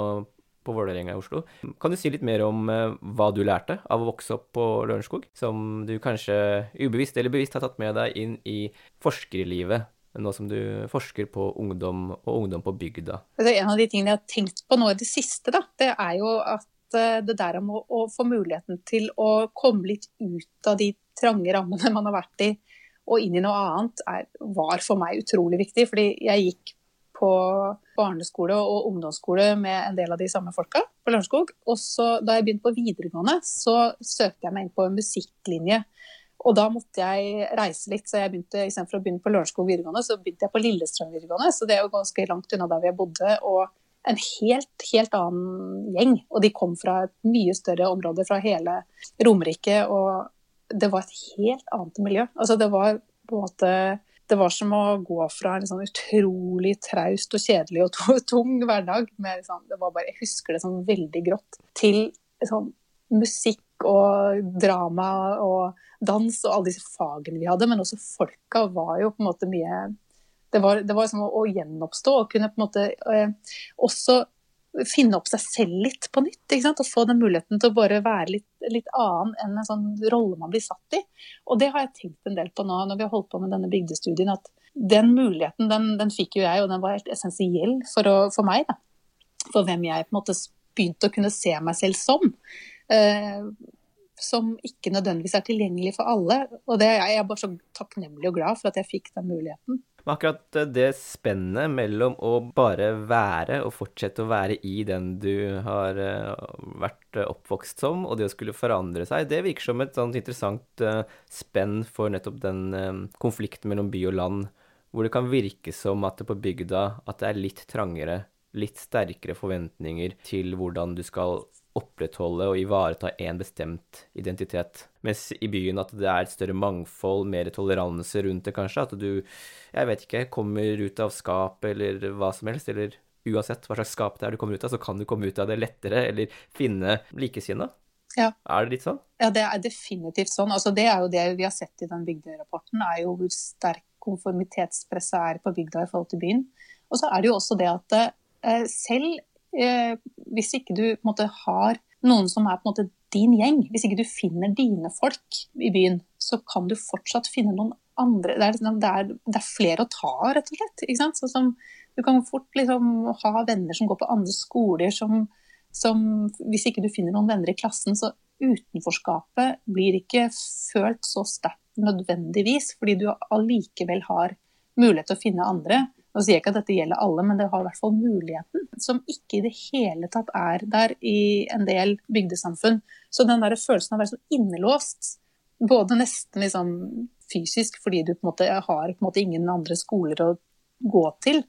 på Vålerenga i Oslo. Kan du si litt mer om eh, hva du lærte av å vokse opp på Lørenskog, som du kanskje ubevisst eller bevisst har tatt med deg inn i forskerlivet? Nå som du forsker på ungdom og ungdom på bygda. En av de tingene jeg har tenkt på nå i det siste, da, det er jo at eh, det der om å, å få muligheten til å komme litt ut av de trange rammene man har vært i, og inn i noe annet, er, var for meg utrolig viktig. Fordi jeg gikk på barneskole og ungdomsskole med en del av de samme folka på Lørenskog. Og så da jeg begynte på videregående, så søkte jeg meg inn på en musikklinje. Og da måtte jeg reise litt, så jeg begynte istedenfor å begynne på Lørenskog videregående, så begynte jeg på Lillestrøm videregående. Så det er jo ganske langt unna der vi bodde. og en helt, helt annen gjeng. Og de kom fra et mye større område, fra hele Romerike. Og det var et helt annet miljø. Altså det var på en måte det var som å gå fra en sånn utrolig traust og kjedelig og [laughs] tung hverdag med liksom, det var bare, Jeg husker det sånn veldig grått. Til sånn musikk og drama og dans og alle disse fagene vi hadde. Men også folka var jo på en måte mye Det var, det var som å, å gjenoppstå og kunne på en måte eh, også finne opp seg selv litt på nytt. ikke sant? Og få den muligheten til å bare være litt, litt, annen enn en sånn rolle man blir satt i. Og det har jeg tenkt en del på nå når vi har holdt på med denne bygdestudien. At den muligheten, den, den fikk jo jeg, og den var helt essensiell for, å, for meg. Da. For hvem jeg på en måte begynte å kunne se meg selv som. Eh, som ikke nødvendigvis er tilgjengelig for alle. Og det, jeg er bare så takknemlig og glad for at jeg fikk den muligheten. Men akkurat eh, det spennet mellom å bare være og fortsette å være i den du har eh, vært eh, oppvokst som, og det å skulle forandre seg, det virker som et sånt interessant spenn for nettopp den konflikten mellom by og land, hvor det kan virke som at det på bygda at det er litt trangere, litt sterkere forventninger til hvordan du skal opprettholde og ivareta én bestemt identitet. Mens i byen at det er et større mangfold, mer toleranse rundt det, kanskje. At du, jeg vet ikke, kommer ut av skapet eller hva som helst, eller uansett hva slags skap det er du kommer ut av, så kan du komme ut av det lettere, eller finne likesinna. Ja. Er det litt sånn? Ja, det er definitivt sånn. Altså, det er jo det vi har sett i den Bygdøy-rapporten, er jo hvor sterk konformitetspresset er på bygda i forhold til byen. Og så er det jo også det at eh, selv eh, hvis ikke du måte, har noen som er måte din gjeng, hvis ikke du finner dine folk i byen, så kan du fortsatt finne noen andre Det er, liksom, det er, det er flere å ta av, rett og slett. Som, du kan fort liksom, ha venner som går på andre skoler som, som Hvis ikke du finner noen venner i klassen, så utenforskapet blir ikke følt så sterkt nødvendigvis, fordi du allikevel har mulighet til å finne andre. Nå sier jeg ikke at dette gjelder alle, men det har i hvert fall muligheten, som ikke i det hele tatt er der i en del bygdesamfunn. Så den der følelsen av å være så innelåst, både nesten liksom fysisk fordi du på en måte har på en måte ingen andre skoler å gå til,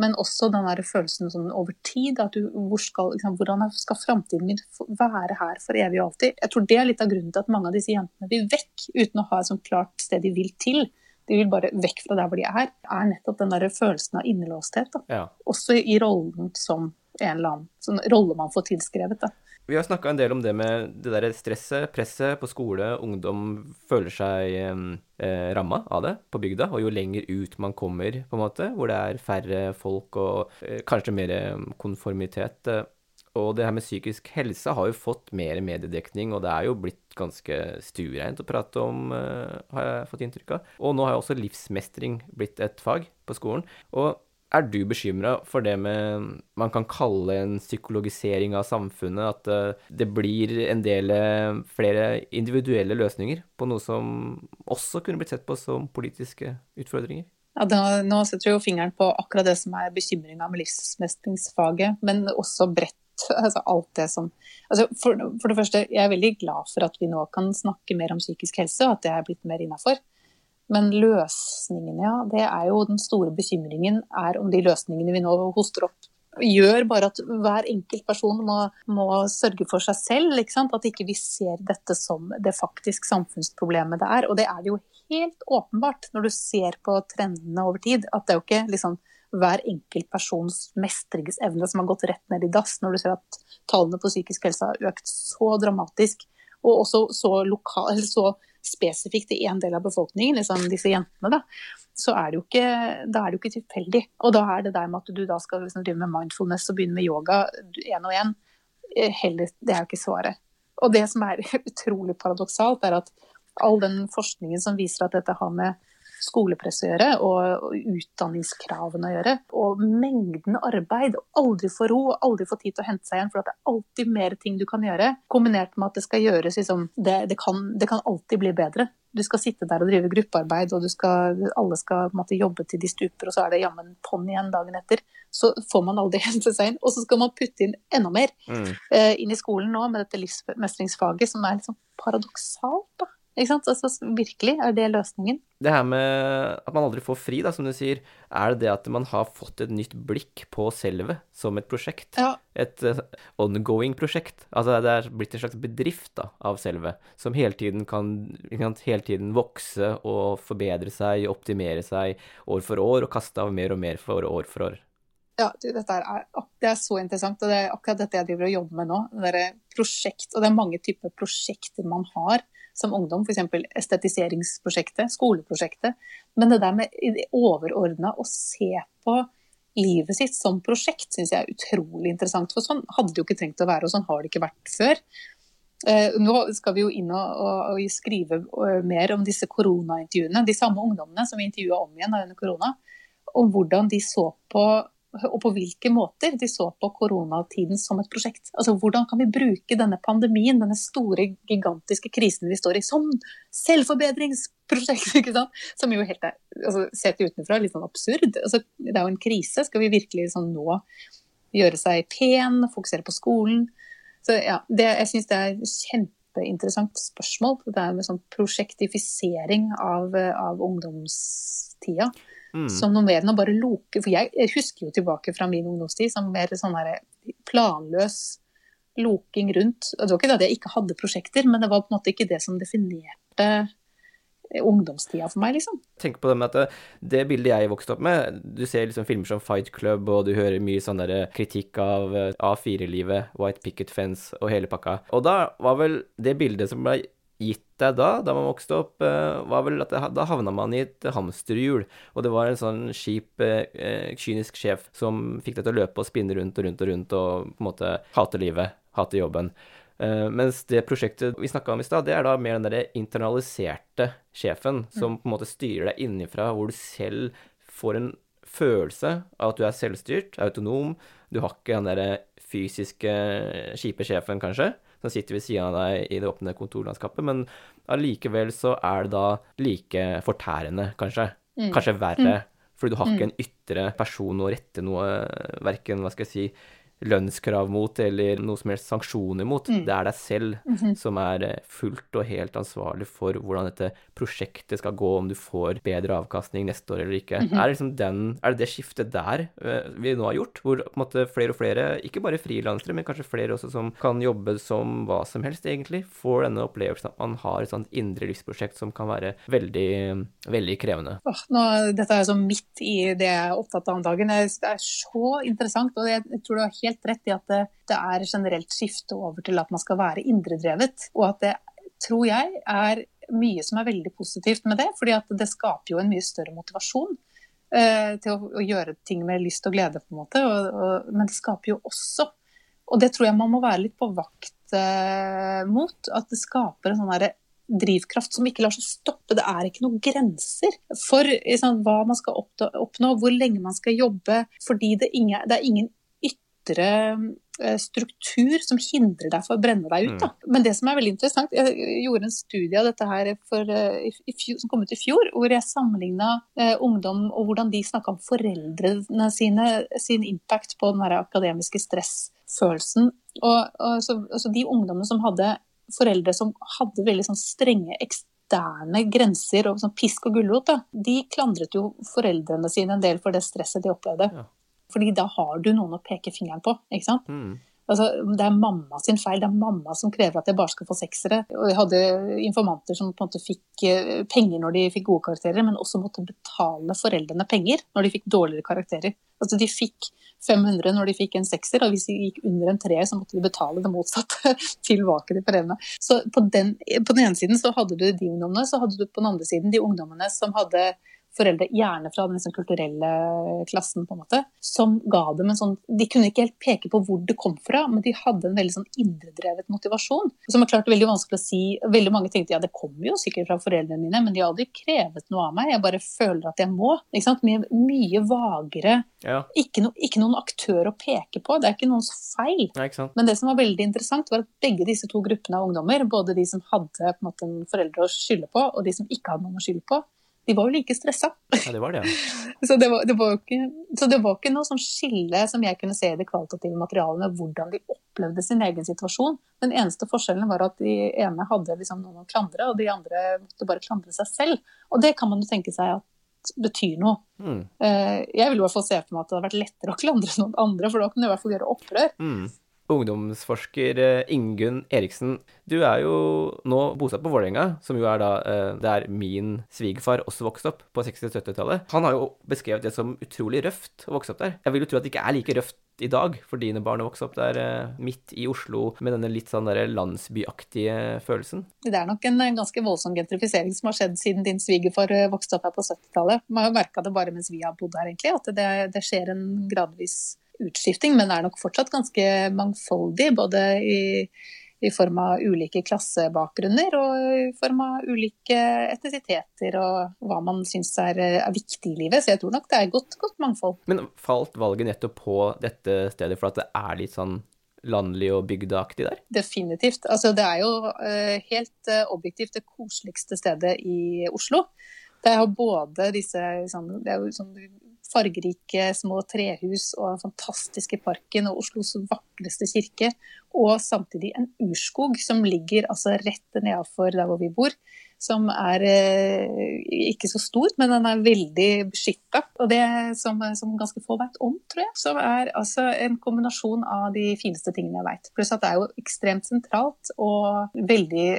men også den der følelsen sånn over tid. at du, hvor skal, liksom, Hvordan skal framtiden min være her for evig og alltid? Jeg tror det er litt av grunnen til at mange av disse jentene vil vekk uten å ha et sånt klart sted de vil til de vil bare vekk fra der hvor de er, er nettopp den der følelsen av innelåsthet. Ja. Også i rollen som en eller annen sånn rolle man får tilskrevet. Da. Vi har snakka en del om det med det der stresset, presset på skole. Ungdom føler seg eh, ramma av det på bygda. Og jo lenger ut man kommer, på en måte, hvor det er færre folk og eh, kanskje mer konformitet, eh, og det her med psykisk helse har jo fått mer mediedekning, og det er jo blitt ganske stuereint å prate om, uh, har jeg fått inntrykk av. Og nå har jo også livsmestring blitt et fag på skolen. Og er du bekymra for det med man kan kalle en psykologisering av samfunnet? At uh, det blir en del uh, flere individuelle løsninger på noe som også kunne blitt sett på som politiske utfordringer? Ja, da, Nå setter du jo fingeren på akkurat det som er bekymringa med livsmestringsfaget, men også bredt [laughs] altså alt det som altså for, for, det første, jeg er veldig glad for at vi nå kan snakke mer om psykisk helse, og at det er blitt mer innafor. Men løsningene, ja, det er jo den store bekymringen er om de løsningene vi nå hoster opp, gjør bare at hver enkelt person må, må sørge for seg selv. Ikke sant? At ikke vi ser dette som det faktisk samfunnsproblemet det er. Og det er det jo helt åpenbart når du ser på trendene over tid. At det er jo ikke liksom hver enkelt persons mestringsevne som har gått rett ned i dass, når du ser at tallene på psykisk helse har økt så dramatisk, og også så, lokal, så spesifikt i en del av befolkningen, liksom disse jentene, da, så er det jo ikke, det jo ikke tilfeldig. Og da er det der med at du da skal liksom drive med mindfulness og begynne med yoga én og én, eh, det er jo ikke svaret. Og det som er [laughs] utrolig paradoksalt, er at all den forskningen som viser at dette har med skolepress å gjøre, og, utdanningskravene å gjøre. Og mengden arbeid. Aldri få ro, aldri få tid til å hente seg igjen. For det er alltid mer ting du kan gjøre. Kombinert med at det skal gjøres liksom det, det, kan, det, kan, alltid bli bedre. Du skal sitte der og drive gruppearbeid, og skal, alle skal måtte, jobbe til de stuper, og så er det jammen tonn igjen dagen etter. Så får man aldri [laughs] hente seg inn. Og så skal man putte inn enda mer mm. uh, inn i skolen nå med dette livsmestringsfaget, som er sånn paradoksalt. da. Ikke sant? Altså, virkelig, er det løsningen? Det her med at man aldri får fri, da, som du sier, er det det at man har fått et nytt blikk på selvet som et prosjekt? Ja. Et uh, ongoing prosjekt. Altså det er blitt en slags bedrift da, av selvet, som hele tiden kan, kan hele tiden vokse og forbedre seg, optimere seg år for år, og kaste av mer og mer for år for år. Ja, dette er, det er så interessant, og det er akkurat dette jeg driver og jobber med nå. Det er prosjekt, og det er mange typer prosjekter man har som ungdom, f.eks. estetiseringsprosjektet, skoleprosjektet. Men det der med overordna å se på livet sitt som prosjekt, syns jeg er utrolig interessant. For sånn hadde det jo ikke trengt å være, og sånn har det ikke vært før. Eh, nå skal vi jo inn og, og, og skrive eh, mer om disse koronaintervjuene. De samme ungdommene som vi intervjua om igjen under korona. Om hvordan de så på og på hvilke måter de så på koronatiden som et prosjekt. Altså Hvordan kan vi bruke denne pandemien, denne store, gigantiske krisen vi står i, som selvforbedringsprosjekt? [laughs] ikke sant? Som jo helt er, altså, sett utenfra, litt sånn absurd. Altså, det er jo en krise. Skal vi virkelig sånn nå gjøre seg pen, fokusere på skolen? Så ja, det, Jeg syns det er kjempeinteressant spørsmål. Det er med sånn prosjektifisering av, av ungdomstida. Mm. Som noe mer enn å bare loke. For jeg, husker jo tilbake fra min ungdomstid som mer sånn her planløs loking rundt. Det var ikke det at jeg ikke hadde prosjekter, men det var på en måte ikke det som definerte ungdomstida for meg, liksom. Tenk på det med at det, det, bildet jeg vokste opp med Du ser liksom filmer som Fight Club, og du hører mye sånn der kritikk av A4-livet, White Picket Fence og hele pakka. Og da var vel det bildet som ble gitt deg da, da man vokste opp, eh, var vel at da havna man i et hamsterhjul. Og det var en sånn kjip, eh, kynisk sjef som fikk deg til å løpe og spinne rundt og rundt og rundt og på en måte hate livet, hate jobben. Mens det prosjektet vi snakka om i stad, det er da mer den derre internaliserte sjefen som på en måte styrer deg innenfra, hvor du selv får en følelse av at du er selvstyrt, autonom. Du har ikke den derre fysiske, kjipe sjefen, kanskje som sitter ved siden av deg i det åpne kontorlandskapet, men allikevel så er det da like fortærende, kanskje. Mm. Kanskje verre. Mm. Fordi du har ikke mm. en ytre person å rette noe, verken, hva skal jeg si, lønnskrav mot eller noe som helst sanksjoner mot. Mm. Det er deg selv mm -hmm. som er eh, fullt og helt ansvarlig for hvordan dette prosjektet skal gå, om du får bedre avkastning neste år eller ikke. Mm -hmm. er, det liksom den, er det det skiftet der uh, vi nå har gjort, hvor på en måte flere og flere, ikke bare frilansere, men kanskje flere også som kan jobbe som hva som helst, egentlig, får denne opplevelsen at man har et sånt indre livsprosjekt som kan være veldig, veldig krevende? Oh, nå, dette er så midt i det jeg er opptatt av om dagen. Det er så interessant, og jeg tror det har helt helt rett i at det, det er generelt skifte over til at man skal være indredrevet. Og at det tror jeg er mye som er veldig positivt med det. fordi at det skaper jo en mye større motivasjon eh, til å, å, gjøre ting med lyst og glede, på en måte. Og, og, men det skaper jo også, og det tror jeg man må være litt på vakt eh, mot, at det skaper en sånn herre drivkraft som ikke lar seg stoppe. Det er ikke noen grenser for sånn, hva man skal oppnå, hvor lenge man skal jobbe. Fordi det, er ingen ytre eh, struktur som hindrer deg for å brenne deg ut. Da. Mm. Men det som er veldig interessant, jeg gjorde en studie av dette her for, eh, fjor, som kom ut i fjor, hvor jeg sammenligna eh, ungdom og hvordan de snakka om foreldrene sine, sin impact på den akademiske stressfølelsen. Og, og så, altså de ungdommene som hadde foreldre som hadde veldig sånn strenge eksterne grenser og sånn pisk og gulrot, de klandret jo foreldrene sine en del for det stresset de opplevde. Ja. Fordi da har du noen å peke fingeren på. ikke sant? Mm. Altså, det er mamma sin feil. Det er mamma som krever at jeg bare skal få seksere. Og jeg hadde informanter som på en måte fikk eh, penger når de fikk gode karakterer, men også måtte betale foreldrene penger når de fikk dårligere karakterer. Altså, de fikk 500 når de fikk en sekser, og hvis de gikk under en treer, så måtte de betale det motsatte tilbake [laughs] til foreldrene. Så på den, på den, ene siden så hadde du de ungdommene, så hadde du på den andre siden de ungdommene som hadde foreldre, gjerne fra den liksom kulturelle klassen, på en måte, som ga dem en sånn De kunne ikke helt peke på hvor det kom fra, men de hadde en veldig sånn indredrevet motivasjon. Som er klart veldig vanskelig å si. Veldig mange tenkte ja, det kommer jo sikkert fra foreldrene mine, men de har aldri krevet noe av meg. Jeg bare føler at jeg må. Ikke sant? Mye, mye vagere. Ja. Ikke, no, ikke noen aktør å peke på. Det er ikke noens feil. Ja, ikke? Men det som var veldig interessant, var at begge disse to gruppene av ungdommer, både de som hadde på en måte en foreldre å skylde på, og de som ikke hadde noen å skylde på, de var jo like stressa. Ja, det var det, ja. [laughs] Så det var, det var ikke, så det var ikke noe sånn skille som jeg kunne se i det kvalitative materialet med hvordan de opplevde sin egen situasjon. Den eneste forskjellen var at de ene hadde liksom noen å klandre, og de andre måtte bare klandre seg selv. Og det kan man jo tenke seg at betyr noe. Mm. Eh, Jeg vil i hvert fall se for meg at det hadde vært lettere å klandre noen andre, for da kunne du i hvert fall gjøre opprør. Mm. Ungdomsforsker eh, Ingunn Eriksen, du er jo nå bosatt på Vålerenga, som jo er da eh, der min svigerfar også vokste opp på 60- og 70-tallet. Han har jo beskrevet det som utrolig røft å vokse opp der. Jeg vil jo tro at det ikke er like røft i dag for dine barn å vokse opp der eh, midt i Oslo med denne litt sånn landsbyaktige følelsen. Det er nok en ganske voldsom gentrifisering som har skjedd siden din svigerfar vokste opp her på 70-tallet. Man har jo merka det bare mens vi har bodd her, egentlig, at det, det skjer en gradvis utskifting, men er nok fortsatt ganske mangfoldig. Både i, i form av ulike klassebakgrunner og i form av ulike etnisiteter og hva man syns er, er viktig i livet. Så jeg tror nok det er godt, godt mangfold. Men falt valget nettopp på dette stedet for at det er litt sånn landlig og bygdeaktig der? Definitivt. Altså, det er jo eh, helt eh, objektivt det koseligste stedet i Oslo. Det er jo både disse sånn, det er jo sånn fargerike små trehus og den fantastiske parken og Oslos vakreste kirke. Og samtidig en urskog som ligger altså rett nedafor der hvor vi bor. Som er eh, ikke så stor, men den er veldig beskytta. Og det som, som ganske få vet om, tror jeg. Som er altså en kombinasjon av de fineste tingene jeg veit. Pluss at det er jo ekstremt sentralt og veldig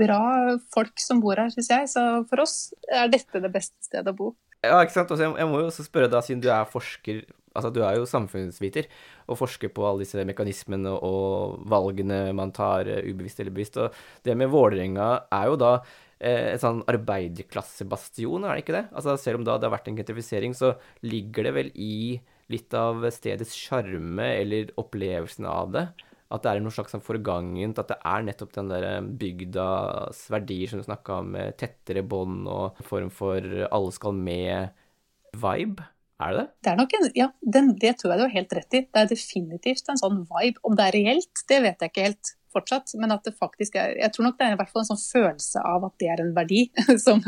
bra folk som bor her, syns jeg. Så for oss er dette det beste stedet å bo. Ja, ikke sant. Altså, jeg, må jo også spørre deg, siden du er forsker Altså, du er jo samfunnsviter og forsker på alle disse mekanismene og valgene man tar eh, ubevisst eller bevisst. Og det med Vålerenga er jo da eh, en sånn arbeiderklassebastion, er det ikke det? Altså, selv om da det har vært en gentrifisering, så ligger det vel i litt av stedets sjarme eller opplevelsen av det. At det er noe slags forgangent, at det er nettopp den der eh, bygdas verdier som du snakka om, med tettere bånd og en form for alle skal med-vibe. Er det det? Det er nok en, ja, den, det tror jeg du har helt rett i. Det er definitivt en sånn vibe. Om det er reelt, det vet jeg ikke helt fortsatt. Men at det faktisk er Jeg tror nok det er i hvert fall en sånn følelse av at det er en verdi, [laughs] som,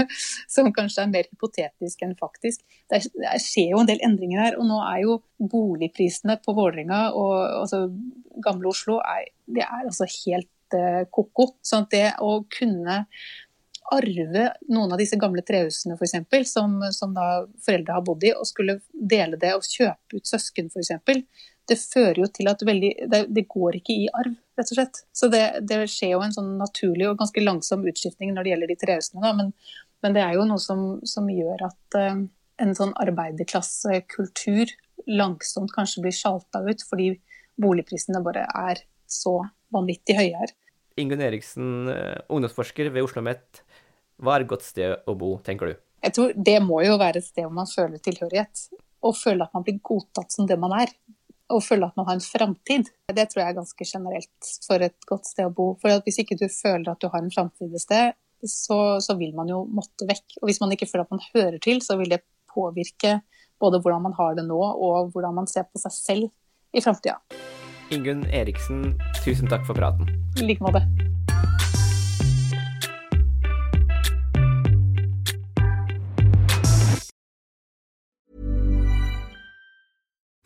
som kanskje er mer hypotetisk enn faktisk. Det, er, det, skjer jo en del endringer her. Og nå er jo boligprisene på Vålerenga og altså, gamle Oslo er, det er altså helt uh, ko-ko. Så det å kunne arve noen av disse gamle trehusene for eksempel, som, som da foreldre har bodd i, og skulle dele det og kjøpe ut søsken f.eks., det fører jo til at veldig, det, det, går ikke i arv, rett og slett. Så det, det, skjer jo en sånn naturlig og ganske langsom utskiftning når det gjelder de trehusene. Men, men det er jo noe som, som gjør at uh, en sånn arbeiderklassekultur langsomt kanskje blir sjalta ut, fordi boligprisene bare er så vanvittig høye her. Ingunn Eriksen, ungdomsforsker ved Oslo OsloMet. Hva er et godt sted å bo, tenker du? Jeg tror Det må jo være et sted hvor man føler tilhørighet. Og føler at man blir godtatt som det man er. Og føle at man har en framtid. Det tror jeg er ganske generelt for et godt sted å bo. For Hvis ikke du føler at du har en framtid et sted, så, så, vil man jo måtte vekk. Og hvis man ikke føler at man hører til, så vil det påvirke både hvordan man har det nå, og hvordan man ser på seg selv i framtida. Ingunn Eriksen, tusen takk for praten. I like måte.